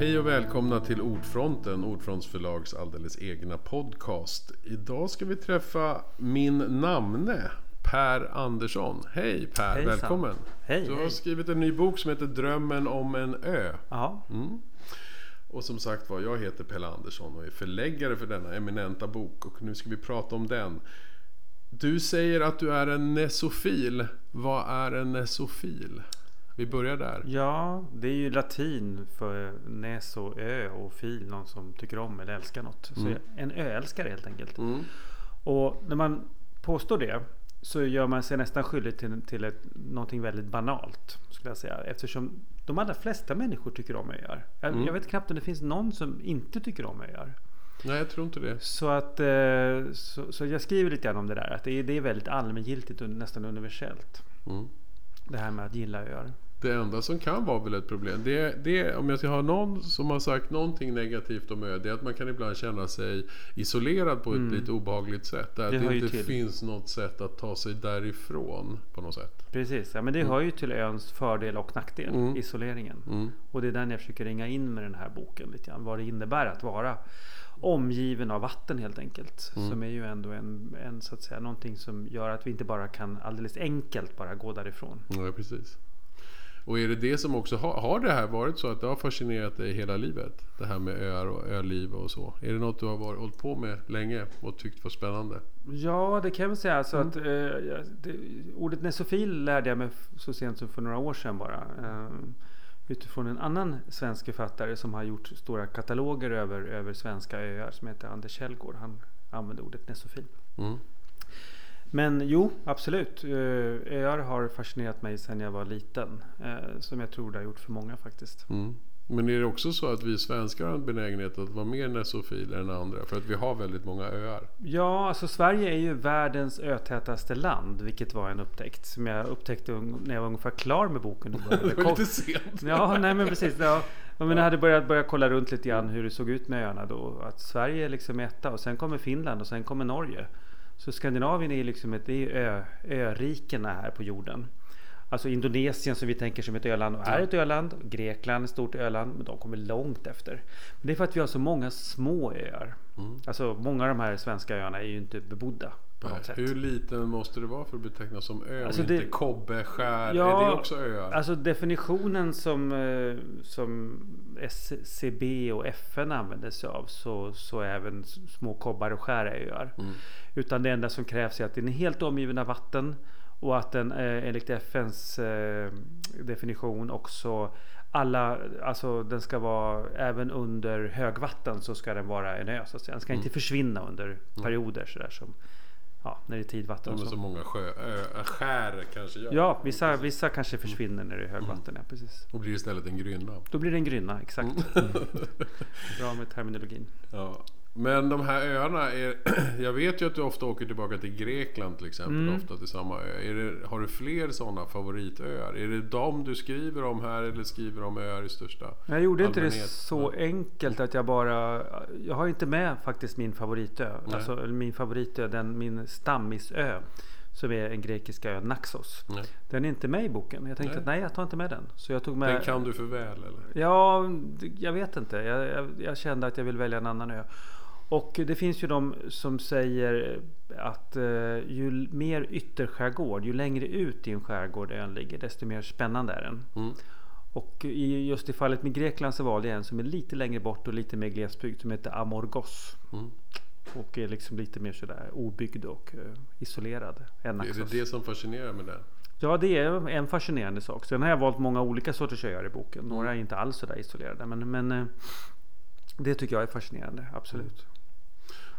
Hej och välkomna till Ordfronten, Ordfronts förlags alldeles egna podcast. Idag ska vi träffa min namne, Per Andersson. Hej Per, Hejsan. välkommen! Hej, du har hej. skrivit en ny bok som heter Drömmen om en ö. Ja, Och som sagt var, jag heter Pelle Andersson och är förläggare för denna eminenta bok. Och nu ska vi prata om den. Du säger att du är en nesofil. Vad är en nesofil? Vi börjar där. ja, det är ju latin för näs och ö och fil, någon som tycker om eller älskar något. Så en öälskare helt enkelt. Mm. Och när man påstår det så gör man sig nästan skyldig till, till ett, någonting väldigt banalt. Skulle jag säga. Eftersom de allra flesta människor tycker om öar. Jag, Mm. jag vet knappt om det finns någon som inte tycker om öar. Nej, jag tror inte det. Så, att, eh, så, så jag skriver lite grann om det där. Att det är, det är väldigt allmängiltigt och nästan universellt. Mm. Det här med att gilla öar. Det enda som kan vara väl ett problem, det, det om jag ska ha någon som har sagt någonting negativt om ö, det är att man kan ibland känna sig isolerad på ett lite obehagligt sätt. Där Mm. Det det, inte till. finns något sätt att ta sig därifrån på något sätt. Precis, ja, men det hör ju till öns fördel och nackdel, Mm. isoleringen. Mm. Och det är den jag försöker ringa in med den här boken lite grann. Vad det innebär att vara omgiven av vatten helt enkelt. Mm. Som är ju ändå en, en så att säga någonting som gör att vi inte bara kan alldeles enkelt bara gå därifrån. Ja, precis. Och är det det som också har, har det här varit så att det har fascinerat dig hela livet? Det här med öar och öliv och så. Är det något du har varit, hållit på med länge och tyckt var spännande? Ja, det kan jag väl säga. Så att, eh, det, ordet nesofil lärde jag mig så sent som för några år sedan bara. Eh, utifrån en annan svensk författare som har gjort stora kataloger över, över svenska öar som heter Anders Källgård. Han använde ordet nesofil. Mm. Men jo, absolut. Eh, Öar har fascinerat mig sedan jag var liten. eh, Som jag tror det har gjort för många faktiskt. Mm. Men är det också så att vi svenskar har en benägenhet att vara mer nesofiler än andra? För att vi har väldigt många öar. Ja, alltså Sverige är ju världens ötätaste land. Vilket var en upptäckt. Som jag upptäckte när jag var ungefär klar med boken. Det var lite sent. Ja, nej men precis. Ja. Men jag hade börjat, börjat kolla runt lite grann hur det såg ut med öarna då. Att Sverige är liksom etta och sen kommer Finland och sen kommer Norge. Så Skandinavien är liksom ett, det är ö, örikena här på jorden. Alltså Indonesien som vi tänker som ett öland och är ett öland. Grekland ett stort öland. Men de kommer långt efter. Men det är för att vi har så många små öar. Alltså många av de här svenska öarna är ju inte bebodda på något sätt. Hur liten måste det vara för att betecknas som ö? Alltså det- inte Kobbe, skär? Ja, är det också öar? Alltså definitionen som, eh, som SCB och FN använder sig av så, så är även små kobbar och skär är öar. Mm. Utan det enda som krävs är att den är helt omgiven av vatten och att den eh, enligt FNs eh, definition också alla, alltså den ska vara även under högvatten så ska den vara en ö så att säga. Den ska Mm. inte försvinna under perioder sådär som ja, när det är tidvatten. Ja, så. så många sjö, ö, skär kanske gör. Ja, vissa, vissa kanske försvinner när det är högvatten. Ja, precis. Och blir istället en grynna. Då blir det en grynna, exakt. Mm. Bra med terminologin. Ja. Men de här öarna, är, jag vet ju att du ofta åker tillbaka till Grekland till exempel, Mm. ofta till samma ö. Är det, har du fler sådana favoritöar? Är det de du skriver om här eller skriver om öar i största Jag gjorde inte det allmänhet? så enkelt att jag bara... Jag har inte med faktiskt min favoritö. Nej. Alltså min favoritö, den, min stammisö. Som är en grekisk ö, Naxos. Nej. Den är inte med i boken. Jag tänkte Nej. att nej, jag tar inte med den. Så jag tog med... Den kan du för väl eller? Ja, jag vet inte. Jag, jag, jag kände att jag vill välja en annan ö. Och det finns ju de som säger att eh, ju mer ytterskärgård, ju längre ut i en skärgård ön ligger, desto mer spännande är den. Mm. Och i, just i fallet med Grekland så valde jag en som är lite längre bort och lite mer glesbygd som heter Amorgos. Mm. Och är liksom lite mer sådär obyggd och eh, isolerad än Är det det som fascinerar med den? Ja, det är en fascinerande sak. Sen har jag valt många olika sorters öar i boken. Mm. Några är inte alls sådär isolerade. Men, men eh, det tycker jag är fascinerande, absolut.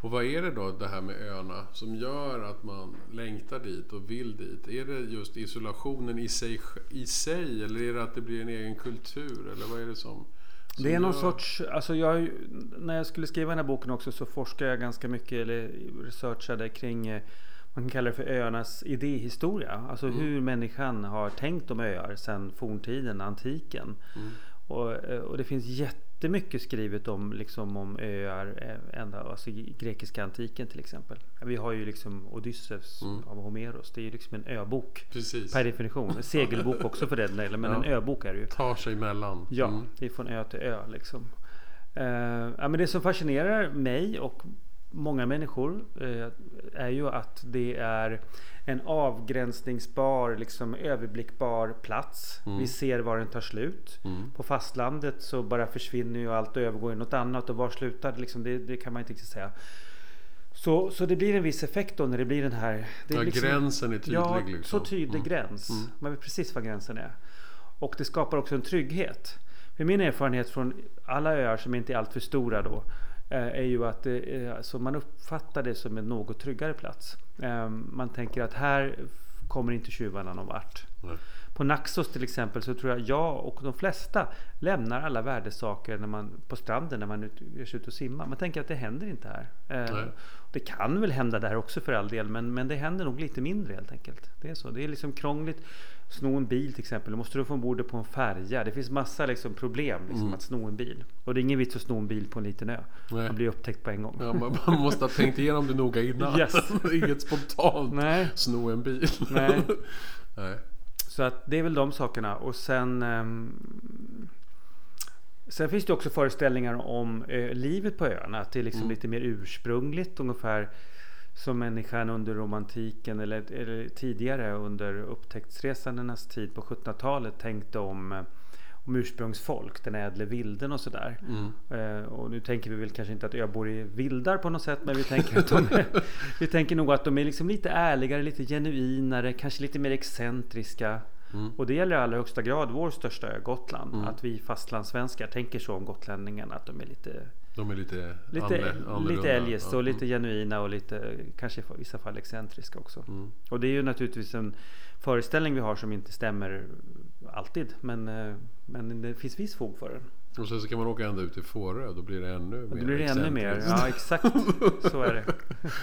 Och vad är det då det här med öarna som gör att man längtar dit och vill dit? Är det just isolationen i sig, i sig eller är det att det blir en egen kultur? Eller vad är det som... som Det är någon gör- sorts, alltså jag, när jag skulle skriva den här boken också så forskade jag ganska mycket eller researchade kring eh, man kan kalla det för öarnas idéhistoria. Alltså Mm. hur människan har tänkt om öar sedan forntiden, antiken. Mm. Och, eh, och det finns jättemycket skrivet om, liksom, om öar, eh, ända, alltså grekiska antiken till exempel. Vi har ju liksom Odysseus Mm. av Homeros. Det är ju liksom en öbok Precis. per definition. En segelbok också för den delen, men Ja. en öbok är det ju. Tar sig emellan. Ja, Mm. det är från ö till ö liksom. Eh, ja, men det som fascinerar mig och många människor eh, är ju att det är en avgränsningsbar, liksom överblickbar plats. Mm. Vi ser var den tar slut. Mm. På fastlandet så bara försvinner ju allt och övergår i något annat och var slutar liksom? Det, det kan man inte riktigt säga. Så, så det blir en viss effekt då när det blir den här... Det är Ja, liksom- gränsen är tydlig. Ja, liksom. så tydlig Mm. gräns. Mm. Man vet precis var gränsen är. Och det skapar också en trygghet. För min erfarenhet från alla öar som inte är alltför stora då Eh, är ju att det, alltså man uppfattar det som en något tryggare plats. Eh, man tänker att här kommer inte tjuvarna någon vart. Nej. På Naxos till exempel så tror jag jag och de flesta lämnar alla värdesaker när man, på stranden när man ger sig ut och simma. Man tänker att det händer inte här. Eh, Nej. Det kan väl hända där också för all del men, men det händer nog lite mindre helt enkelt. Det är så. Det är liksom krångligt. Sno en bil till exempel. Då måste du få ombord på en färja. Det finns massa liksom problem liksom, Mm. att sno en bil. Och det är ingen vits att sno en bil på en liten ö. Nej. Man blir upptäckt på en gång. Ja, man, man måste ha tänkt igenom det noga innan. Yes. Inget spontant Nej. sno en bil. Nej. Nej. Så att det är väl de sakerna. Och sen ehm, Sen finns det också föreställningar om eh, livet på öarna. Att det är liksom Mm. lite mer ursprungligt. Ungefär som människan under romantiken eller, eller tidigare under upptäcktsresandenas tid på 1700-talet tänkte om, eh, om ursprungsfolk, den ädle vilden och sådär. Mm. Eh, och nu tänker vi väl kanske inte att öbor är vildar på något sätt men vi tänker att de är, Vi tänker nog att de är liksom lite ärligare, lite genuinare, kanske lite mer excentriska. Mm. Och det gäller i allra högsta grad vår största ö, Gotland. Mm. Att vi fastlandssvenskar tänker så om gotlänningarna att de är lite De är lite, Lite, lite eljest och lite genuina och lite kanske i vissa fall excentriska också. Mm. Och det är ju naturligtvis en föreställning vi har som inte stämmer alltid. Men, eh, men det finns viss fog för den. Och sen så kan man åka ända ut till Fårö. Då blir det ännu mer då blir det ännu mer. Ja exakt. Så är det.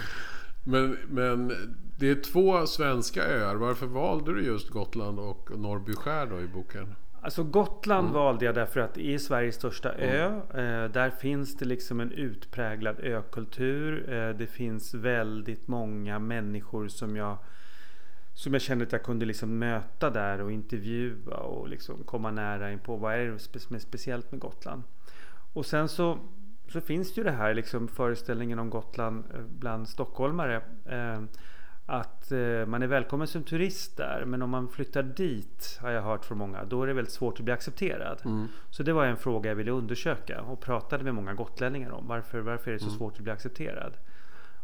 Men, men det är två svenska öar. Varför valde du just Gotland och Norrbyskär då i boken? Alltså Gotland Mm. valde jag därför att det är Sveriges största ö. Eh, där finns det liksom en utpräglad ökultur. Eh, det finns väldigt många människor som jag som jag kände att jag kunde liksom möta där och intervjua och liksom komma nära in på vad är det som är speciellt med Gotland. Och sen så, så finns det ju det här liksom föreställningen om Gotland eh, bland stockholmare. Eh, att eh, man är välkommen som turist där men om man flyttar dit har jag hört från många då är det väldigt svårt att bli accepterad. Mm. Så det var en fråga jag ville undersöka och pratade med många gotlänningar om. Varför, varför är det så Mm. svårt att bli accepterad?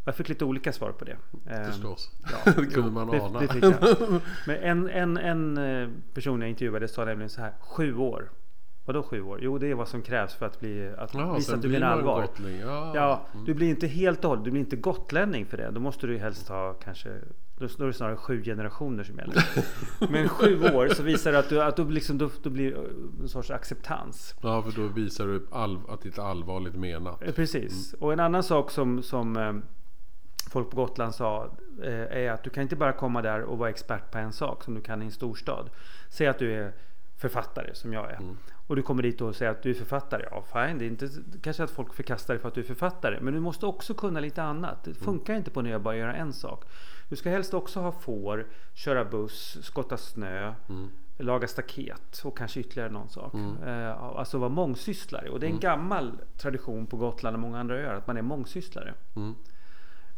Jag fick lite olika svar på det. Eh, Förstås. Ja, det kunde man ana. det. Men en, en, en eh, person jag intervjuade sa nämligen så här. Sju år. Vadå sju år? Jo, det är vad som krävs för att, bli, att Jaha, visa att du blir menar man allvar. Ja. Ja, Mm. du blir inte helt och hållet, du blir inte gotlänning för det. Då måste du helst ha kanske då då är det snarare sju generationer som gäller. Men sju år så visar det att, du, att du liksom, då, då blir en sorts acceptans. ja, för då visar du all, att det är allvarligt menat. Eh, Precis. Mm. Och en annan sak som, som eh, folk på Gotland sa eh, är att du kan inte bara komma där och vara expert på en sak som du kan i en storstad. Säg att du är författare som jag är. Mm. Och du kommer dit och säger att du är författare. Ja, fine. Det är inte kanske att folk förkastar dig för att du är författare. Men du måste också kunna lite annat. Det funkar inte på ö bara göra en sak. Du ska helst också ha får, köra buss, skotta snö, Mm. laga staket och kanske ytterligare någon sak. Mm. Eh, alltså vara mångsysslare. Och det är en Mm. gammal tradition på Gotland och många andra öar att man är mångsysslare.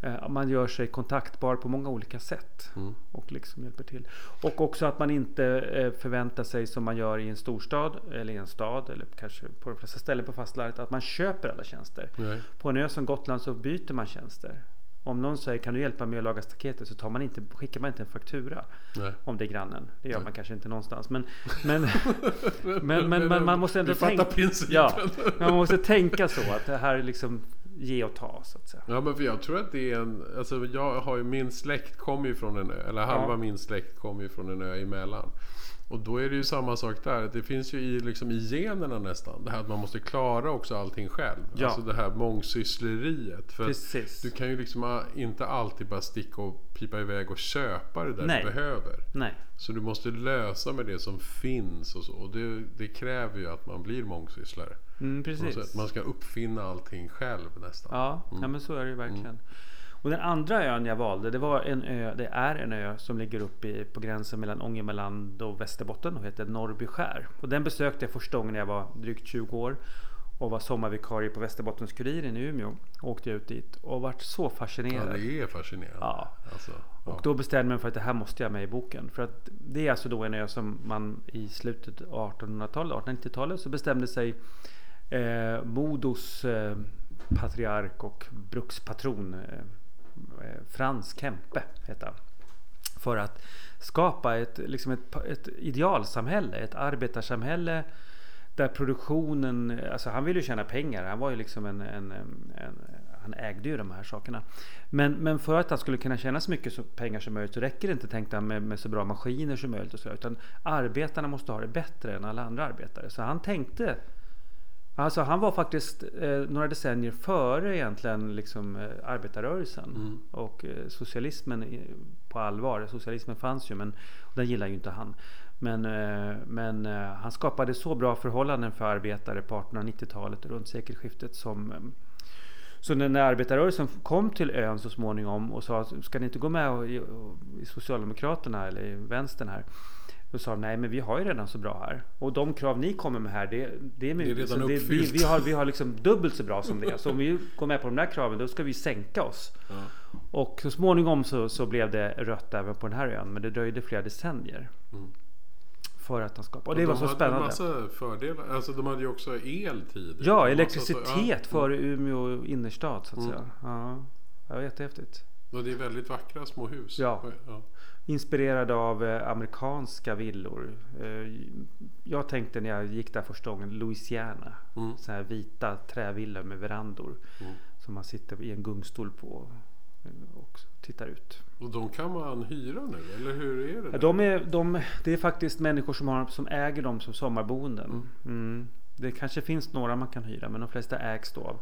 Eh, man gör sig kontaktbar på många olika sätt. Mm. Och liksom hjälper till. Och också att man inte eh, förväntar sig som man gör i en storstad eller i en stad eller kanske på de flesta ställen på fastlandet att man köper alla tjänster. Nej. På en ö som Gotland så byter man tjänster. Om någon säger kan du hjälpa mig att laga staketet så tar man inte, skickar man inte en faktura Nej. om det är grannen. Det gör Nej. man kanske inte någonstans. Men, men, men, men, men man måste ändå tänka. Ja, man måste tänka så att det här är liksom ge och ta så att säga. Ja men för jag tror att det är en, alltså jag har ju, min släkt kommer ju från en ö, eller halva Ja. min släkt kommer ju från en ö emellan. Och då är det ju samma sak där, det finns ju i, liksom i generna nästan. Det här att man måste klara också allting själv. Ja. Alltså det här mångsyssleriet. För Precis. du kan ju liksom ah, inte alltid bara sticka och pipa iväg och köpa det där Nej. du behöver. Nej, Så du måste lösa med det som finns och så. Och det, det kräver ju att man blir mångsysslare. Mm, precis. Man ska uppfinna allting själv nästan. Ja, ja men så är det ju verkligen. Och den andra ön jag valde, det var en ö, det är en ö som ligger uppe i, på gränsen mellan Ångermanland och Västerbotten och heter Norrbyskär. Och den besökte jag första gången när jag var drygt 20 år och var sommarvikarie på Västerbottens-Kuriren i Umeå. Åkte jag ut dit och vart så Ja, fascinerad. det är fascinerande. Ja. Alltså, ja. Och då bestämde jag mig för att det här måste jag med i boken. För att det är alltså då en ö som man i slutet av 1800-talet, 1890-talet så bestämde sig eh, Modos eh, patriark och brukspatron eh, Eh, Frans Kempe hette han. För att skapa ett, liksom ett, ett idealsamhälle, ett arbetarsamhälle där produktionen, alltså han ville ju tjäna pengar. Han var ju liksom en, en, en, han ägde ju de här sakerna. Men, men för att han skulle kunna tjäna så mycket pengar som möjligt så räcker det inte tänkte han med, med så bra maskiner som möjligt. Och så, utan arbetarna måste ha det bättre än alla andra arbetare. Så han tänkte Alltså han var faktiskt eh, några decennier före egentligen liksom, eh, arbetarrörelsen och eh, socialismen i, på allvar. Socialismen fanns ju men den gillar ju inte han. Men, eh, men eh, han skapade så bra förhållanden för arbetare på 1890-talet och runt sekelskiftet som eh, så när, arbetarrörelsen kom till ön så småningom och sa att ska ni inte gå med i Socialdemokraterna eller i vänstern här? Då sa de nej men vi har ju redan så bra här. Och de krav ni kommer med här det, det är, Det är redan så vi, vi, har, vi har liksom dubbelt så bra som det. Så om vi går med på de där kraven då ska vi sänka oss. Ja. Och så småningom så, så blev det rött även på den här ön. Men det dröjde flera decennier. Mm. För att han skapade. Och det de var så hade spännande. massa fördelar. Alltså de hade ju också el tidigt. Ja, elektricitet så- ja. före Umeå innerstad så att Mm. säga. Ja, det var jättehäftigt. Och det är väldigt vackra små hus. Ja. ja. Inspirerad av eh, amerikanska villor. Eh, jag tänkte när jag gick där första gången Louisiana. Mm. Så här vita trävillor med verandor. Mm. Som man sitter i en gungstol på eh, och tittar ut. Och de kan man hyra nu, eller hur är det? Där? de är, de, det är faktiskt människor som, har, som äger dem som sommarboenden. Mm. Det kanske finns några man kan hyra men de flesta ägs då av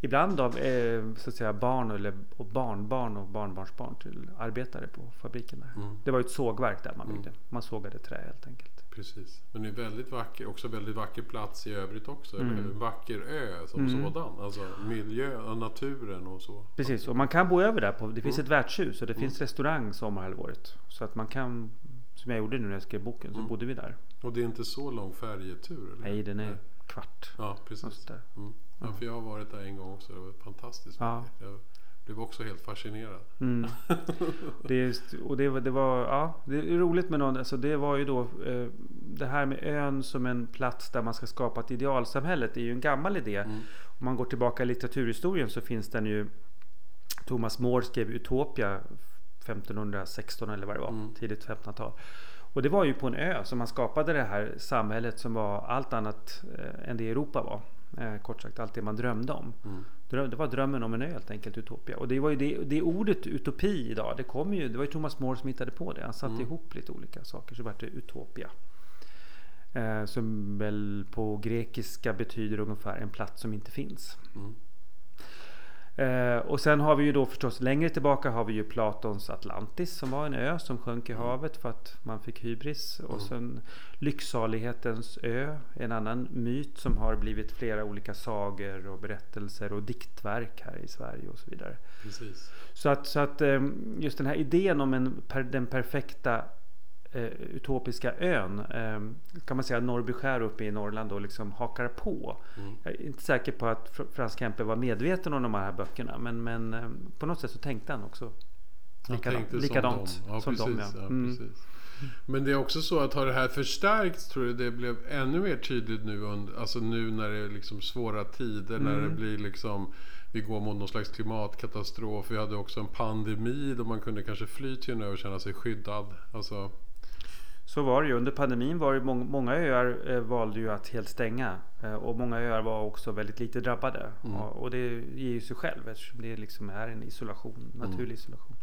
Ibland av eh, så att säga, barn eller, och barnbarn och barnbarnsbarn till arbetare på fabriken där. Mm. Det var ju ett sågverk där man byggde. Man sågade trä helt enkelt. Precis. Men det är väldigt vacker, också väldigt vacker plats i övrigt också. Mm. En vacker ö som sådan. Alltså miljö, och naturen och så. Precis, och man kan bo över där. På, det finns Mm. ett värdshus och det finns restaurang sommarhalvåret. Så att man kan, som jag gjorde nu när jag skrev boken, så Mm. bodde vi där. Och det är inte så lång färjetur? Eller? Nej, den är Nej. Kvart. Ja, precis. Mm. Ja, för jag har varit där en gång också. Det var fantastiskt. Ja. Jag blev också helt fascinerad. Mm. Det, är, just- och det, var- det var ja, det är roligt med någon. Alltså det var ju då eh, det här med ön som en plats där man ska skapa ett idealsamhälle. Det är ju en gammal idé. Mm. Om man går tillbaka i litteraturhistorien så finns den ju. Thomas More skrev Utopia 1516 eller vad det var. Mm. Tidigt 1500-tal. Och det var ju på en ö som man skapade det här samhället som var allt annat eh, än det Europa var. Eh, kort sagt allt det man drömde om. Mm. Dröm, det var drömmen om en ö helt enkelt, Utopia. Och det var ju det, det ordet utopi idag, det kom ju, det var ju Thomas More som hittade på det. Han satte Mm. ihop lite olika saker så vart det Utopia. Eh, som väl på grekiska betyder ungefär en plats som inte finns. Mm. Eh, och sen har vi ju då förstås längre tillbaka har vi ju Platons Atlantis som var en ö som sjönk i havet för att man fick hybris. Och Mm. sen Lycksalighetens ö, en annan myt som har blivit flera olika sagor och berättelser och diktverk här i Sverige och så vidare. Precis. Så att, så att eh, just den här idén om en, den perfekta eh, utopiska ön eh, kan man säga att Norrbyskär uppe i Norrland då liksom hakar på. Mm. Jag är inte säker på att Fr- Frans Kempe var medveten om de här böckerna men, men eh, på något sätt så tänkte han också Jag likadant, som likadant dem. Ja, som precis, dem. Ja. Ja, Mm. Men det är också så att har det här förstärkts tror du det blev ännu mer tydligt nu, under, alltså nu när det är liksom svåra tider, när Mm. det blir liksom vi går mot någon slags klimatkatastrof. Vi hade också en pandemi då man kunde kanske fly till en ö och känna sig skyddad. Alltså, Så var det ju. Under pandemin var det många, många öar eh, valde ju att helt stänga. Eh, och många öar var också väldigt lite drabbade. Mm. Och, det ger ju sig själv eftersom det liksom är en isolation, naturlig Mm. isolation.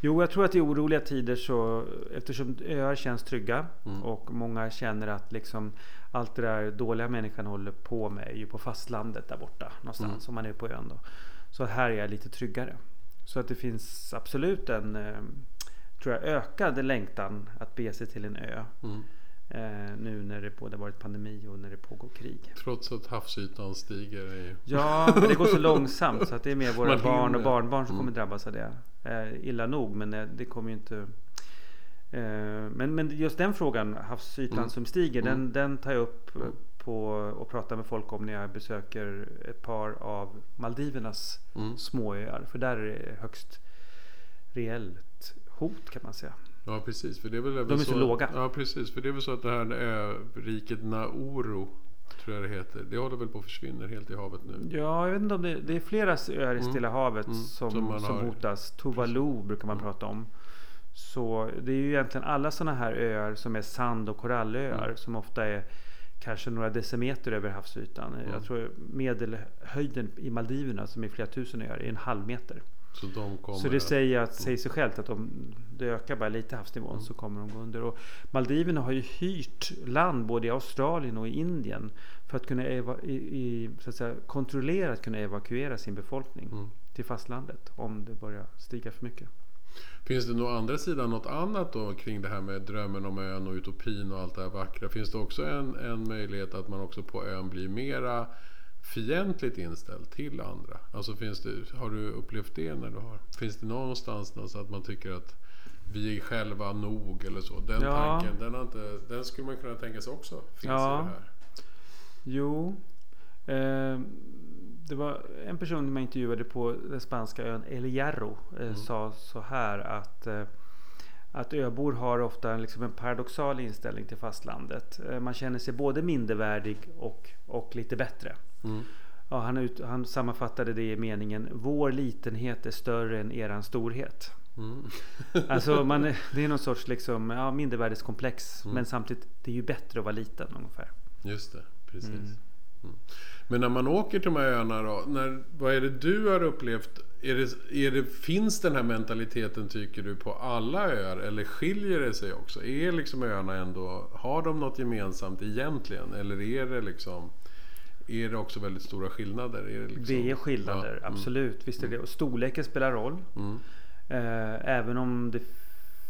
Jo, jag tror att i oroliga tider så eftersom öar känns trygga Mm. och många känner att liksom allt det där dåliga människan håller på med är ju på fastlandet där borta någonstans Mm. om man är på ön då. Så här är jag lite tryggare. Så att det finns absolut en eh, tror jag ökad längtan att bege sig till en ö. mm, Eh, nu när det både varit pandemi och när det pågår krig. Trots att havsytan stiger. I... Ja, men det går så långsamt så att det är mer våra Man barn och barnbarn som Mm. kommer drabbas av det. Eh, illa nog, men eh, det kommer ju inte... Eh, men, men just den frågan, havsytan Mm. som stiger, Mm. den, den tar jag upp Mm. på och pratar med folk om när jag besöker ett par av Maldivernas Mm. småöar. För där är det högst reellt hot kan man säga. Ja precis. För det är väl De är så låga. Ja precis. För det är väl så att det här öriket Nauru. Tror jag det heter. Det håller väl på att försvinna helt i havet nu. Ja, jag vet inte om det, det är flera öar i Mm. Stilla havet Mm. som, Som som, hotas. Tuvalu brukar man Mm. prata om. Så det är ju egentligen alla sådana här öar som är sand och korallöar Mm. som ofta är kanske några decimeter över havsytan. Mm. Jag tror medelhöjden i Maldiverna som är flera tusen öar är en halv meter. Så de kommer Så det säger, att, säger sig självt att om det ökar bara lite havsnivån Mm. så kommer de gå under. Och Maldiverna har ju hyrt land både i Australien och i Indien för att kunna eva, i, i, så att säga, kontrollera att kunna evakuera sin befolkning Mm. till fastlandet om det börjar stiga för mycket. Finns det å andra sidan något annat då kring det här med drömmen om ön och utopin och allt det här vackra? Finns det också en, en möjlighet att man också på ön blir mera fientligt inställd till andra? Alltså finns det, har du upplevt det när du har? Finns det någonstans någonstans att man tycker att vi är själva nog eller så? Den Ja. tanken, den, har inte, den skulle man kunna tänka sig också finns Ja. i det här. Jo. Eh, det var en person som jag intervjuade på den spanska ön El Hierro. Eh, Mm. Sa så här att eh, att öbor har ofta en, liksom en paradoxal inställning till fastlandet. Eh, man känner sig både mindervärdig och, och lite bättre. Mm. Ja, han, ut, han sammanfattade det i meningen Vår litenhet är större än eran storhet. Mm. Alltså man, det är någon sorts liksom, ja, mindervärdeskomplex. Mm. Men samtidigt, det är ju bättre att vara liten ungefär. Just det, precis. Mm. Mm. Men när man åker till de här öarna då, när, vad är det du har upplevt? Är det, är det, finns den här mentaliteten tycker du på alla öar eller skiljer det sig också? Är liksom öarna ändå, har de något gemensamt egentligen? Eller är det liksom, är det också väldigt stora skillnader? Är det, liksom, Det är skillnader, Ja, mm, absolut. Visst är det. Och storleken spelar roll. Mm, Eh, även om det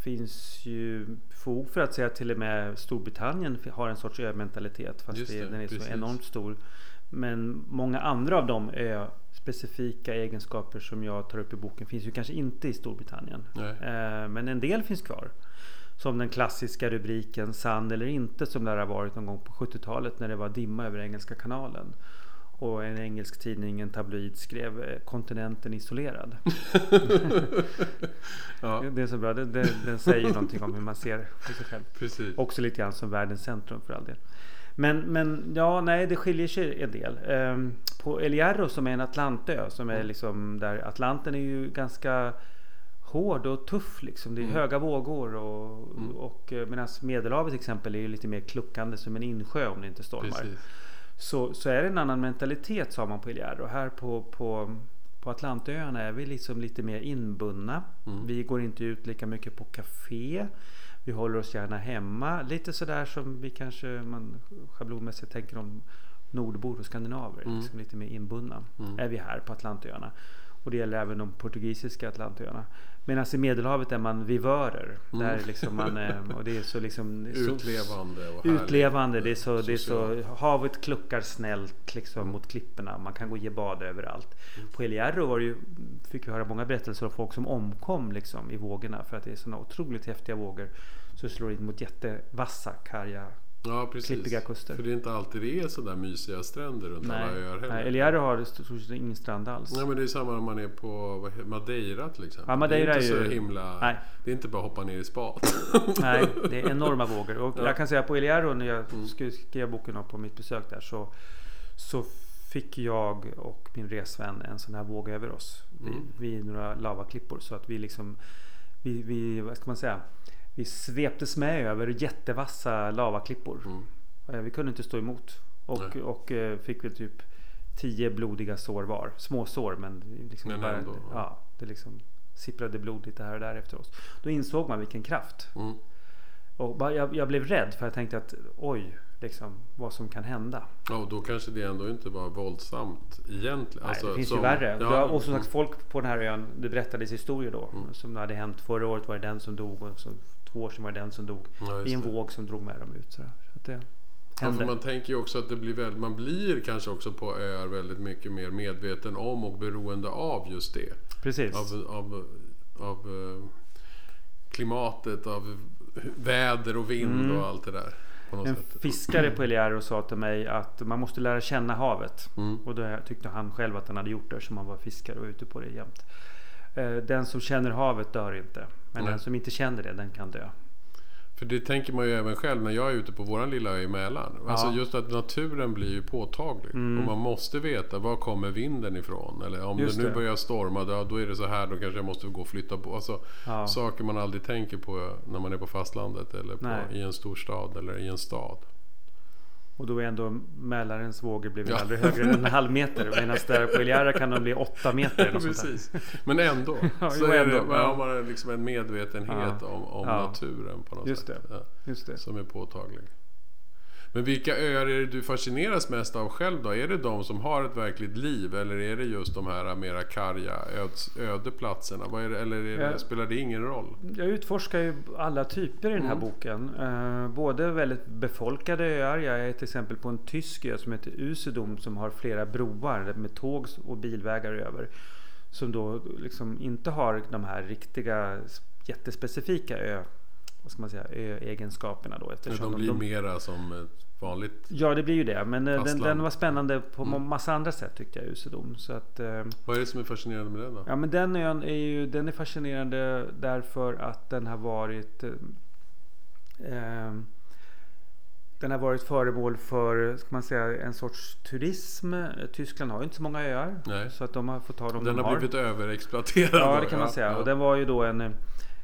finns ju fog för att säga att till och med Storbritannien har en sorts ömentalitet. Fast det, det, den är precis. så enormt stor. Men många andra av de ö-specifika egenskaper som jag tar upp i boken finns ju kanske inte i Storbritannien. Eh, men en del finns kvar. Som den klassiska rubriken Sann eller inte som det har varit någon gång på 70-talet när det var dimma över Engelska kanalen. Och en engelsk tidning, en tabloid, skrev eh, kontinenten isolerad. ja, Det är så bra, den, den, den säger någonting om hur man ser på sig själv. precis. Också lite grann som världens centrum för all del. Men, men ja, nej, det skiljer sig en del. Ehm, på El Hierro som är en Atlantö, som är Mm. liksom där Atlanten är ju ganska hård och tuff liksom. Det är Mm. höga vågor och, Mm. och eh, medan Medelhavet till exempel är ju lite mer kluckande som en insjö om det inte stormar. precis. Så, så är det en annan mentalitet sa man på El Hierro. Här på, på, på Atlantöarna är vi liksom lite mer inbundna. Mm. Vi går inte ut lika mycket på café. Vi håller oss gärna hemma. Lite sådär som vi kanske man schablonmässigt tänker om nordbor och skandinaver. Mm. Liksom lite mer inbundna Mm. är vi här på Atlantöarna. Och det gäller även de portugisiska Atlantöarna. Medan i Medelhavet är man vivörer. Mm. Där liksom man, är- och det är så liksom Utlevande och. Utlevande. Det är så, det är så, havet kluckar snällt liksom Mm. mot klipporna. Man kan gå och ge bad överallt. På El Hierro ju, fick vi höra många berättelser om folk som omkom liksom, i vågorna. För att det är sådana otroligt häftiga vågor. Så slår in mot jättevassa, karga. Ja, precis. klippiga kuster. För det är inte alltid det är sådär mysiga stränder runt alla Nej, öar heller. nej El Hierro har stort sett ingen strand alls. Nej men det är samma om man är på Madeira till exempel. Ja, Madeira det är inte är så ju- himla... Nej. Det är inte bara att hoppa ner i spat. Nej, det är enorma vågor. Och Ja. jag kan säga på El Hierro när jag Mm. skriva boken på mitt besök där så, så fick jag och min resvän en sån här våg över oss. Mm. Vi, vid några lavaklippor så att vi liksom vi, vi, vad ska man säga? Vi sveptes med över jättevassa lavaklippor. Mm. Eh, Vi kunde inte stå emot. Och, Nej. och eh, fick väl typ tio blodiga sår var. Små sår men liksom Men bara, ja. det liksom sipprade blod lite här och där efter oss. Då insåg man vilken kraft Mm. och bara, jag, jag blev rädd för jag tänkte att oj, liksom, vad som kan hända. Ja, och då kanske det ändå inte var våldsamt egentligen. Nej, Alltså, det finns som- ju värre. Ja, och som sagt folk på den här ön, det berättades historier då. Mm. Som hade hänt förra året var det den som dog och så år sedan var det den som dog. ja, I en det. våg som drog med dem ut. sådär. Så att det Ja, hände. för man tänker ju också att det blir väl, man blir kanske också på öar väldigt mycket mer medveten om och beroende av just det. Precis. Av, av, av eh, klimatet, av väder och vind Mm. och allt det där. En sätt. fiskare på El Hierro sa till mig att man måste lära känna havet. Mm. Och då tyckte han själv att han hade gjort det som han var fiskare och ute på det jämt. Eh, Den som känner havet dör inte. Men Nej. den som inte känner det, den kan dö. För det tänker man ju även själv när jag är ute på våran lilla ö i Mälaren. Alltså Ja. just att naturen blir ju påtaglig. Mm. Och man måste veta var kommer vinden ifrån. Eller om Just det nu det. börjar storma, då, är det så här, då kanske jag måste gå och flytta på. Alltså, Ja. Saker man aldrig tänker på när man är på fastlandet eller på, i en stor stad eller i en stad. Och då är ändå Mälarens vågor blir väl Ja. aldrig högre än en halv meter. Medan där på Hierro kan de bli åtta meter. Eller. Precis. Men ändå. Ja, så är ändå. det, Ja. har man liksom en medvetenhet Ja. om, om naturen på något Just sätt. Just det. som är påtaglig. Men vilka öar är det du fascineras mest av själv då? Är det de som har ett verkligt liv eller är det just de här mera karga, öde platserna? Det, eller det, Ja. spelar det ingen roll? Jag utforskar ju alla typer i den här Mm. boken. Eh, både väldigt befolkade öar. Jag är till exempel på en tysk ö som heter Usedom som har flera broar med tåg och bilvägar över. Som då liksom inte har de här riktiga jättespecifika ö, vad ska man säga, ö-egenskaperna då. De Eftersom blir mera som vanligt... Ja, det blir ju det. Men eh, den, den var spännande på Mm. massa andra sätt tyckte jag, Usedom. Så att, eh, Vad är det som är fascinerande med den då? Ja men den ön är ju den är fascinerande därför att den har varit eh, eh, Den har varit föremål för ska man säga, en sorts turism. Tyskland har ju inte så många öar. Nej. Så att de har fått ta dem Den de har har. blivit överexploaterad. Ja det kan man säga. Ja. Och den var ju då en,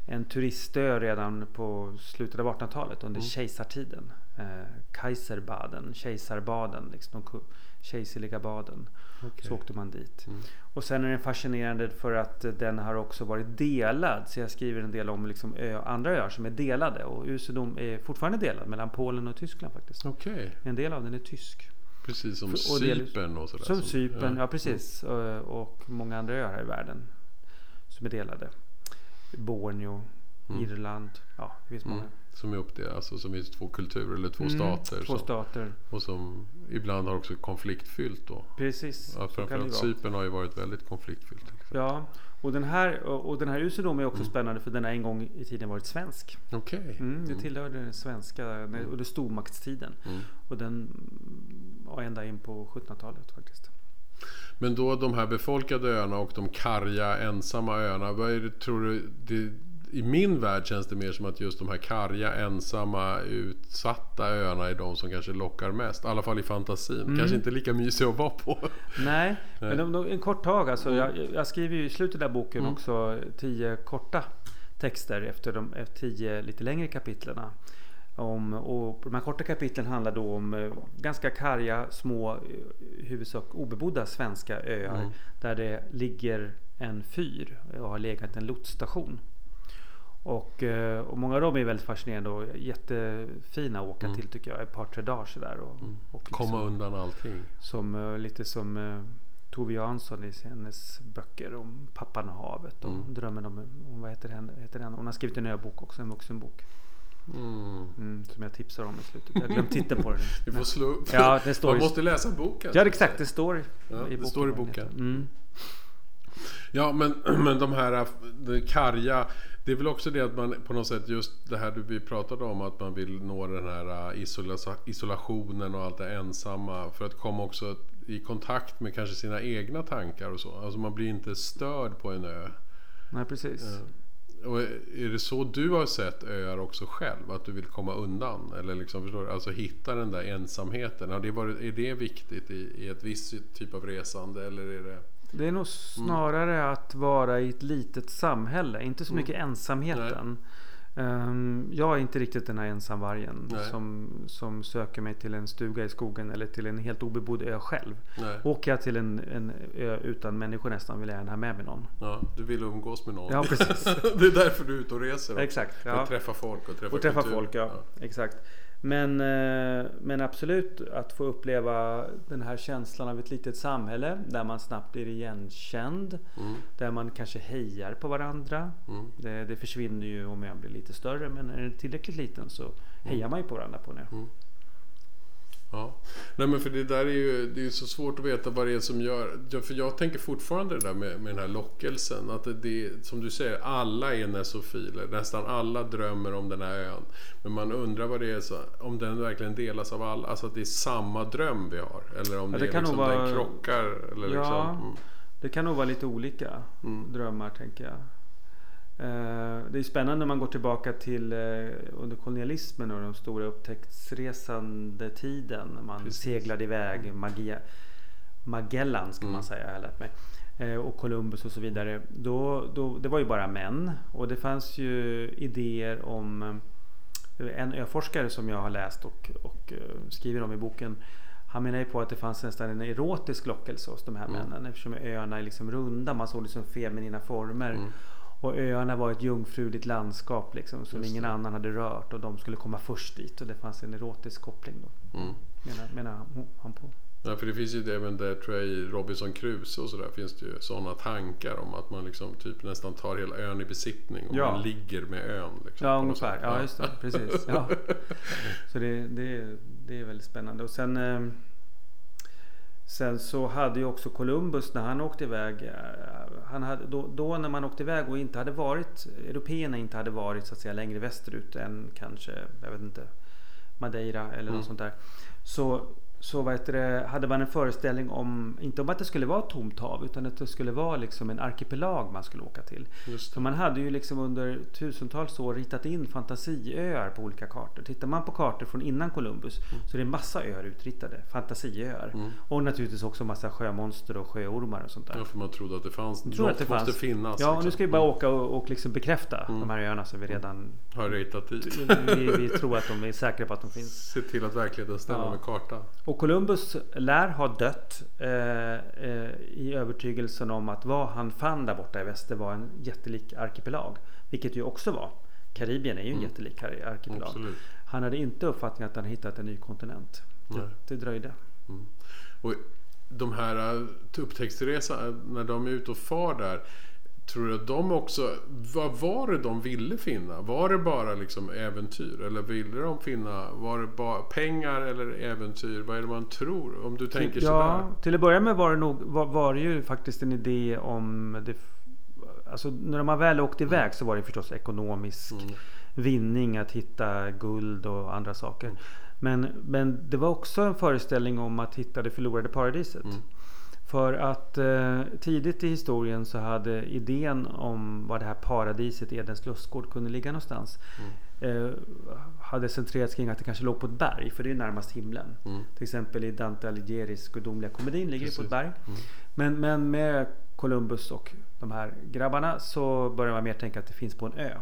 en turistö redan på slutet av 1800-talet under Mm. kejsartiden. Eh, Kaiserbaden, kejsarbaden, liksom kejserliga baden. Okej. Så åkte man dit. Mm. Och sen är den fascinerande för att den har också varit delad. Så jag skriver en del om liksom ö, andra öar som är delade. Och Usedom är fortfarande delad mellan Polen och Tyskland faktiskt. Okej, En del av den är tysk. precis som För- och Cypern och sådär. Som Cypern, ja, ja. precis. Och, och många andra öar här i världen. Som är delade. Borneo, Mm. Irland. Ja, det finns många. Mm. Som är uppdelade, alltså som är två kulturer eller två Mm, stater. Två som, stater. och som ibland har också konfliktfyllt då. Precis. Ja, framförallt. Cypern har ju varit väldigt konfliktfyllt. Ja, och den här, och den här Usedom är också Mm. spännande för den har en gång i tiden varit svensk. Okej. Mm, det Mm. tillhörde den svenska när- under stormaktstiden. Mm. Och den var ända in på 1700-talet faktiskt. Men då de här befolkade öarna och de karga ensamma öarna. Vad är det, tror du? Det, I min värld känns det mer som att just de här karga, ensamma, utsatta öarna är de som kanske lockar mest. I alla fall i fantasin. Mm. Kanske inte lika mysiga att vara på. Nej, men de, de, en kort tag alltså. Mm. Jag, jag skriver ju i slutet av boken Mm. också tio korta texter efter de efter tio lite längre kapitlerna. Om, och de här korta kapitlen handlar då om eh, ganska karga, små, i huvudsak obebodda svenska öar. Mm. Där det ligger en fyr och har legat en lotsstation. Och, eh, och många av dem är väldigt fascinerande och jättefina att åka Mm. till tycker jag. Ett par tre dagar sådär. Och, Mm. och liksom- Komma undan allting. som, eh, lite som Tove Jansson i hennes böcker om pappan och havet och Mm. drömmen om, om vad heter den, heter den? Hon har skrivit en öbok också, en vuxenbok. Mm. Mm, som jag tipsar om i slutet. Jag har glömt titeln på den. Vi får slå upp. Ja, det står Man i- måste läsa boken. Ja, exakt. Det står Ja, i det boken. står i boken. Mm. Ja, men, men de här de karga. Det är väl också det att man på något sätt just det här du vi pratade om att man vill nå den här äh, isola, isolationen och allt det ensamma för att komma också i kontakt med kanske sina egna tankar och så. Alltså man blir inte störd på en ö. Nej, precis. Eh, Och är det så du har sett öar också själv? Att du vill komma undan? Eller liksom, förstår du? Alltså hitta den där ensamheten. Har det varit, är det viktigt i, i ett visst typ av resande? Eller är det... Det är nog snarare att vara i ett litet samhälle. Inte så Mm. mycket ensamheten. Ehm, jag är inte riktigt den här ensamvargen Nej. som, som söker mig till en stuga i skogen eller till en helt obebodd ö själv. Nej. Åker jag till en, en ö utan människor nästan vill jag gärna ha med mig någon. Ja, du vill umgås med någon. Ja, precis. det är därför du är ute och reser. Exakt. För Ja. att träffa folk och träffa Och träffa folk, ja. Exakt. Men, eh, men absolut att få uppleva den här känslan av ett litet samhälle där man snabbt blir igenkänd. Mm. Där man kanske hejar på varandra. Mm. Det, det försvinner ju om jag blir lite större men är den tillräckligt liten så hejar man ju på varandra på det. Ja. Nej men för det där är ju, det är ju så svårt att veta vad det är som gör... För jag tänker fortfarande det där med, med den här lockelsen. Att det, det som du säger, alla är nesofiler. Nästan alla drömmer om den här ön. Men man undrar vad det är, så, om den verkligen delas av alla. Alltså att det är samma dröm vi har. Eller om Ja, det, det kan liksom, vara- den krockar. Eller Ja. liksom, mm. Det kan nog vara lite olika Mm. drömmar tänker jag. Eh, Det är spännande när man går tillbaka till eh, under kolonialismen och den stora upptäcktsresande tiden. Man Precis. seglade iväg. Magia, Magellan ska Mm. man säga, har lärt mig. Eh, Och Columbus och så vidare. Då, då, det var ju bara män. Och det fanns ju idéer om en öforskare som jag har läst och, och skriver om i boken. Han menar ju på att det fanns nästan en erotisk lockelse hos de här Mm. männen eftersom öarna är liksom runda. Man såg liksom feminina former. Mm. Och öarna var ett jungfruligt landskap liksom, som Just ingen det. annan hade rört och de skulle komma först dit. Och det fanns en erotisk koppling då. Mm. Menar, menar han- på. Ja, för det finns ju det även där tror jag i Robinson Crusoe och sådär finns det ju sådana tankar om att man liksom typ nästan tar hela ön i besittning och Ja. man ligger med ön. Liksom, Ja ungefär. Ja just det. Precis. Ja. Så det, det, det är väldigt spännande. Och sen eh, Sen så hade ju också Columbus när han åkte iväg. eh, Han hade, då, då när man åkte iväg och inte hade varit Européerna inte hade varit så att säga längre västerut än kanske Jag vet inte Madeira eller Mm. något sånt där. Så så heter det, hade man en föreställning om, inte om att det skulle vara ett tomt hav utan att det skulle vara liksom en arkipelag man skulle åka till. För man hade ju liksom under tusentals år ritat in fantasiöar på olika kartor. Tittar man på kartor från innan Columbus så är det massa öar utritade. Fantasiöar. Mm. Och naturligtvis också massa sjömonster och sjöormar och sånt där. Ja, för man trodde att det fanns. Något att det måste fanns. finnas. Ja, och liksom. nu ska vi bara åka och, och liksom bekräfta Mm. de här öarna som vi redan Har ritat dit. vi, vi tror att de är säkra på att de finns. Se till att verkligheten stämmer Ja. med kartan. Och Columbus lär ha dött eh, eh, i övertygelsen om att vad han fann där borta i väster var en jättelik arkipelag. Vilket ju också var. Karibien är ju en Mm. jättelik ar- arkipelag. Absolut. Han hade inte uppfattningen att han hittat en ny kontinent. Nej. Det, det dröjde. Och de här uh, upptäcktsresan, när de är ute och far där. Tror du att de också, vad var det de ville finna? Var det bara liksom äventyr? Eller ville de finna, var det bara pengar eller äventyr? Vad är det man tror? Om du tänker ja, sådär. till att börja med var det, nog, var, var det ju faktiskt en idé om det, Alltså när de väl åkte iväg så var det förstås ekonomisk Mm. vinning att hitta guld och andra saker. Men, men det var också en föreställning om att hitta det förlorade paradiset. För att eh, tidigt i historien så hade idén om var det här paradiset, Edens lustgård, kunde ligga någonstans. Mm. Eh, hade centrerats kring att det kanske låg på ett berg, för det är närmast himlen. Mm. Till exempel i Dante Alighieri's gudomliga komedin ligger det på Precis. ett berg. Mm. Men, men med Columbus och de här grabbarna så börjar man mer tänka att det finns på en ö.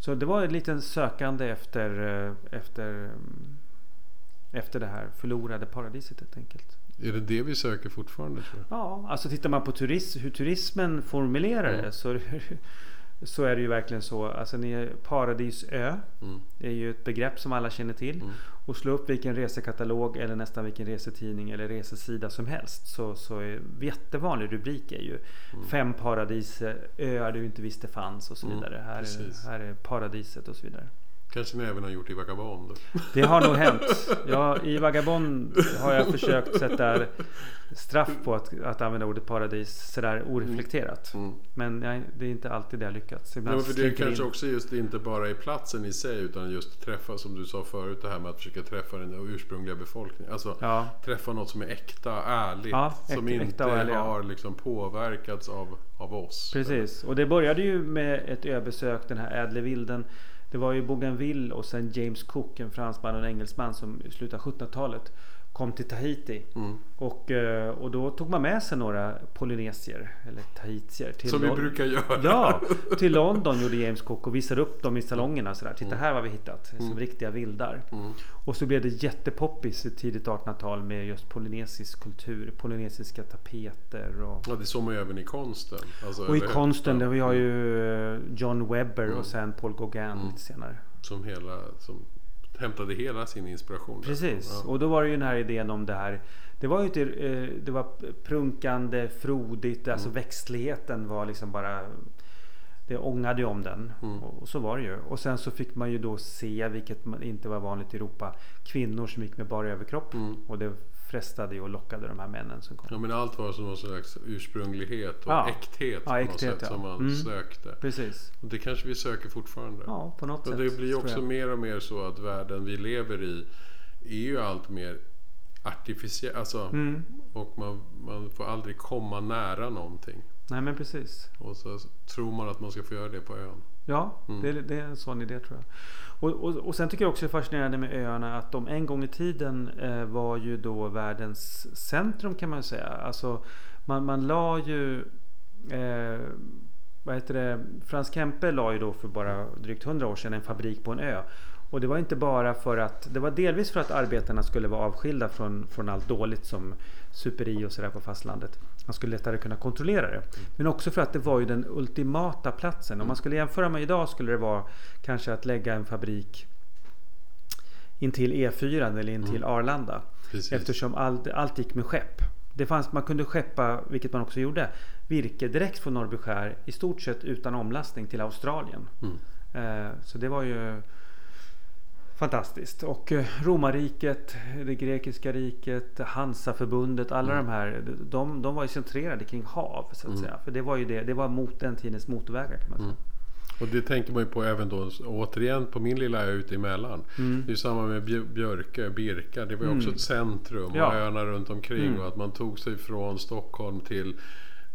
Så det var en liten sökande efter, eh, efter, mm, efter det här förlorade paradiset helt enkelt. Är det det vi söker fortfarande tror jag? Ja, alltså tittar man på turism, hur turismen formulerar det Mm. så, så är det ju verkligen så. Alltså ni är paradisö. Mm. Det är ju ett begrepp som alla känner till. Mm. Och slå upp vilken resekatalog eller nästan vilken resetidning eller resesida som helst. Så, så är jättevanlig rubrik är ju Fem paradisöar du inte visste fanns och så Mm, vidare. Här, är, här är paradiset och så vidare. Kanske ni även har gjort i Vagabond? Det har nog hänt. Ja, I Vagabond har jag försökt sätta straff på att, att använda ordet paradis sådär oreflekterat. Mm. Men nej, det är inte alltid det har lyckats. Nej, Ibland men för det är kanske in. också just inte bara i platsen i sig utan just träffa som du sa förut det här med att försöka träffa den ursprungliga befolkningen. Alltså Ja, träffa något som är äkta, ärligt. Ja, som äkta- inte och ärliga. har liksom påverkats av, av oss. precis. Och det började ju med ett öbesök, den här ädle vilden. Det var ju Bougainville och sen James Cook, en fransman och en engelsman som i slutet av 1700-talet kom till Tahiti. Mm. Och, eh, och då tog man med sig några polynesier, eller tahitier. Till Som vi Lon- brukar göra. Ja, till London gjorde James Cook och visade upp dem i salongerna. Sådär. Titta Mm. här vad vi hittat. Som Mm. riktiga vildar. Mm. Och så blev det jättepoppis i tidigt 1800-tal med just polynesisk kultur. Polynesiska tapeter och, Ja, det såg man ju även i konsten. Alltså, och i konsten. Där vi har ju eh, John Webber Mm. och sen Paul Gauguin Mm. lite senare. Som hela som hämtade hela sin inspiration. Precis, Ja. och då var det ju den här idén om det här. Det var ju inte, eh, det var prunkande, frodigt, alltså Mm. växtligheten var liksom bara det ångade ju om den. Mm. Och så var det ju. Och sen så fick man ju då se, vilket inte var vanligt i Europa, kvinnor som gick med bara överkropp. Mm. Och det frestade och lockade de här männen som kom. Ja men allt var som någon slags ursprunglighet och Ja. äkthet på Ja, något äkthet, sätt ja. som man Mm. sökte. Precis. Och det kanske vi söker fortfarande. Ja, på något och sätt. det blir också mer och mer så att världen vi lever i är ju allt mer artificiell. Alltså, Mm. Och man, man får aldrig komma nära någonting. Nej men precis. Och så tror man att man ska få göra det på ön. Ja, Mm. det, är- det är en sån idé tror jag. Och, och, och sen tycker jag också det är fascinerande med öarna att de en gång i tiden eh, var ju då världens centrum kan man säga. Alltså man, man la ju eh, vad heter det? Frans Kempe la ju då för bara drygt 100 år sedan en fabrik på en ö. Och det var inte bara för att Det var delvis för att arbetarna skulle vara avskilda från, från allt dåligt som superi och sådär på fastlandet. Man skulle lättare kunna kontrollera det. Men också för att det var ju den ultimata platsen. Om man skulle jämföra med idag skulle det vara kanske att lägga en fabrik intill E4 eller intill Arlanda. Precis. Eftersom allt, allt gick med skepp. Det fanns, man kunde skeppa, vilket man också gjorde, virke direkt från Norrbyskär i stort sett utan omlastning till Australien. Mm. Eh, så det var ju fantastiskt. Och eh, romarriket, det grekiska riket, Hansaförbundet, alla Mm. de här, de, de var ju centrerade kring hav så att säga. För det var ju det, det var mot den tidens motorvägar kan man säga. Mm. Och det tänker man ju på även då återigen på min lilla ö ute i Mälaren. Mm. Det är ju samma med Bj- Björkö, Birka. Det var ju också ett centrum Ja. och öarna runt omkring. Mm. Och att man tog sig från Stockholm till,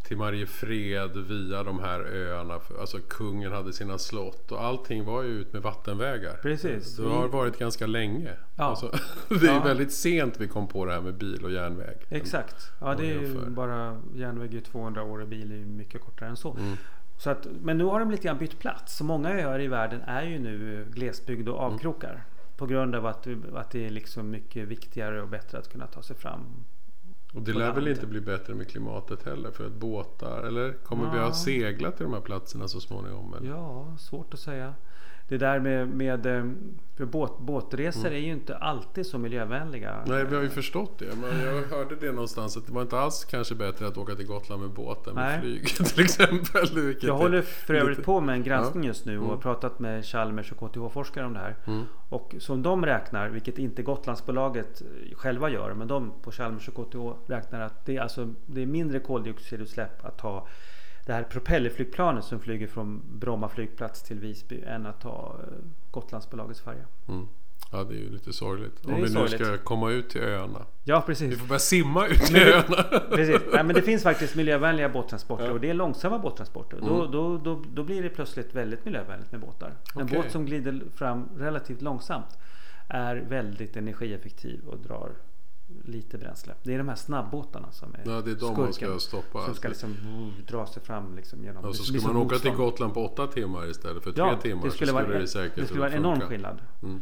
till Mariefred via de här öarna. Alltså kungen hade sina slott och allting var ju ut med vattenvägar. Precis. Det har varit ganska länge. Ja. Alltså, det är Ja. väldigt sent vi kom på det här med bil och järnväg. Exakt. Ja, det är ju bara järnväg är ju 200 år och bil är ju mycket kortare än så. Mm. så att, men nu har de lite grann bytt plats. Så många öar i världen är ju nu glesbygd och avkrokar. På grund av att, att det är liksom mycket viktigare och bättre att kunna ta sig fram. Och det lär väl inte bli bättre med klimatet heller för att båtar, eller kommer vi Ja. ha seglat till de här platserna så småningom? Eller? Ja, svårt att säga. Det där med, med eh, för båt, båtresor är ju inte alltid så miljövänliga. Mm. Nej, vi har ju förstått det. Men jag hörde det någonstans att det var inte alls kanske bättre att åka till Gotland med båt än med Nej. flyg till exempel. Jag håller för övrigt lite- på med en granskning Ja. just nu och har Mm. pratat med Chalmers och KTH-forskare om det här. Mm. Och som de räknar, vilket inte Gotlandsbolaget eh, själva gör, men de på Chalmers och KTH räknar att det är, alltså, det är mindre koldioxidutsläpp att ta det här propellerflygplanet som flyger från Bromma flygplats till Visby än att ta eh, Gotlandsbolagets färja. Mm. Ja, det är ju lite sorgligt. Det Om vi nu sorgligt. ska komma ut till öarna. Ja, Vi precis. får börja simma ut till öarna. Precis. Nej, men det finns faktiskt miljövänliga båttransporter Ja. och det är långsamma båttransporter. Då, Mm. då, då, då blir det plötsligt väldigt miljövänligt med båtar. En båt som glider fram relativt långsamt är väldigt energieffektiv och drar lite bränsle. Det är de här snabbåtarna som är Ja, det är de man ska skurken. stoppa. Som ska liksom dra sig fram liksom genom... Och så det ska blir man som åka till motstånd. Gotland på åtta timmar istället för tre Ja, timmar. det skulle, så vara, skulle det det, säkert skulle vara enorm skillnad. Mm.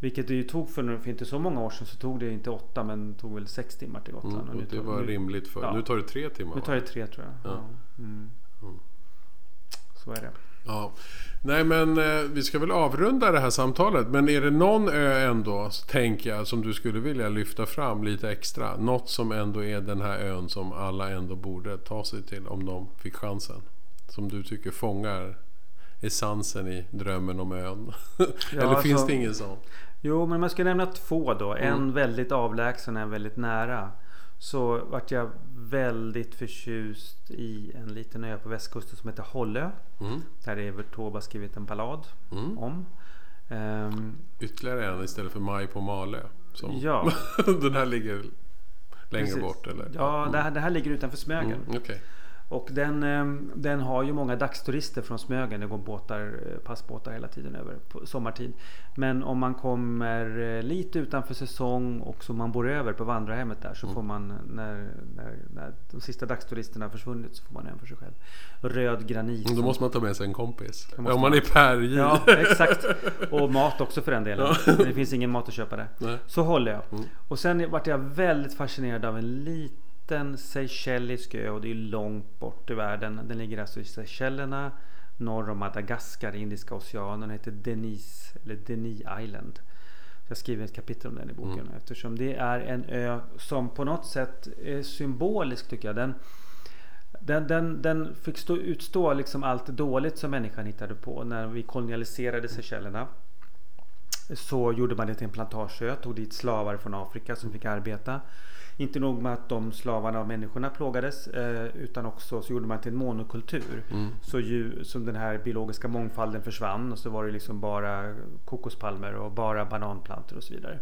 Vilket det ju tog för, för inte så många år sedan så tog det inte åtta men tog väl sex timmar till Gotland. Mm. Och Och nu det tar- var nu, rimligt för. Ja. Nu tar det tre timmar Nu tar det tre tror jag. Ja. Ja. Mm. Mm. Så är det. Ja. Nej men eh, vi ska väl avrunda det här samtalet. Men är det någon ö ändå, tänker jag, som du skulle vilja lyfta fram lite extra? Något som ändå är den här ön som alla ändå borde ta sig till om de fick chansen? Som du tycker fångar essensen i drömmen om ön? Eller alltså- finns det ingen sån? Jo, men man ska nämna två då. En Mm. väldigt avlägsen och en väldigt nära. Så vart jag väldigt förtjust i en liten ö på västkusten som heter Hållö. Mm. Där Evert Taube har skrivit en ballad Mm. om. Ehm, Ytterligare en istället för Maj på Malö. Som ja, den här ligger längre precis. bort eller? Ja, det här, det här ligger utanför Smögen. Mm, Okej. Och den, ehm, den har ju många dagsturister från Smögen. Det går båtar, eh, passbåtar hela tiden över på sommartid. Men om man kommer eh, lite utanför säsong och så man bor över på vandrarhemmet där så Mm. får man när, när, när de sista dagsturisterna har försvunnit så får man en för sig själv. Röd granit. Då måste man ta med sig en kompis. Om man man. är pärg. Ja, exakt. Och mat också för den delen. Men det finns ingen mat att köpa där. Nej. Så håller jag. Mm. Och sen vart jag väldigt fascinerad av en liten Seychellisk ö och det är långt bort i världen. Den ligger alltså i Seychellerna norr om Madagaskar, Indiska oceanen. Den heter Denis, eller Denis Island. Jag skriver ett kapitel om den i boken. Mm. Eftersom det är en ö som på något sätt är symbolisk tycker jag. Den, den, den, den fick stå, utstå liksom allt dåligt som människan hittade på när vi kolonialiserade Seychellerna. Så gjorde man det till en plantageö, tog dit slavar från Afrika som fick arbeta. Inte nog med att de slavarna och människorna plågades eh, utan också så gjorde man till en monokultur. Mm. Så ju, som den här biologiska mångfalden försvann och så var det liksom bara kokospalmer och bara bananplantor och så vidare.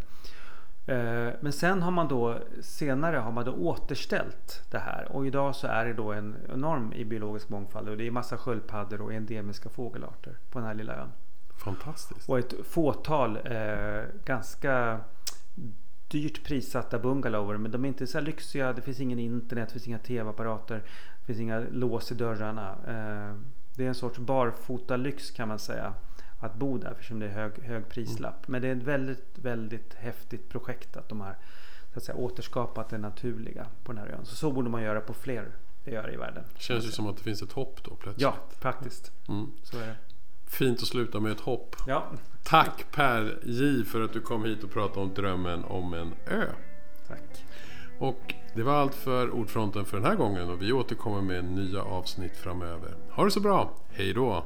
Eh, men sen har man då senare har man då återställt det här och idag så är det då en enorm i biologisk mångfald och det är massa sköldpaddor och endemiska fågelarter på den här lilla ön. Fantastiskt. Och ett fåtal eh, ganska dyrt prissatta bungalower men de är inte så här lyxiga. Det finns ingen internet, det finns inga tv-apparater, det finns inga lås i dörrarna. Eh, det är en sorts barfota lyx kan man säga att bo där eftersom det är hög, hög prislapp. Mm. Men det är ett väldigt, väldigt häftigt projekt att de har så att säga, återskapat det naturliga på den här ön. Så, så borde man göra på fler öar i världen. Det känns ju som att det finns ett hopp då plötsligt. Ja, faktiskt. Mm. Så är det. Fint att sluta med ett hopp. Ja. Tack Per J för att du kom hit och pratade om drömmen om en ö. Tack. Och det var allt för Ordfronten för den här gången och vi återkommer med nya avsnitt framöver. Ha det så bra. Hej då!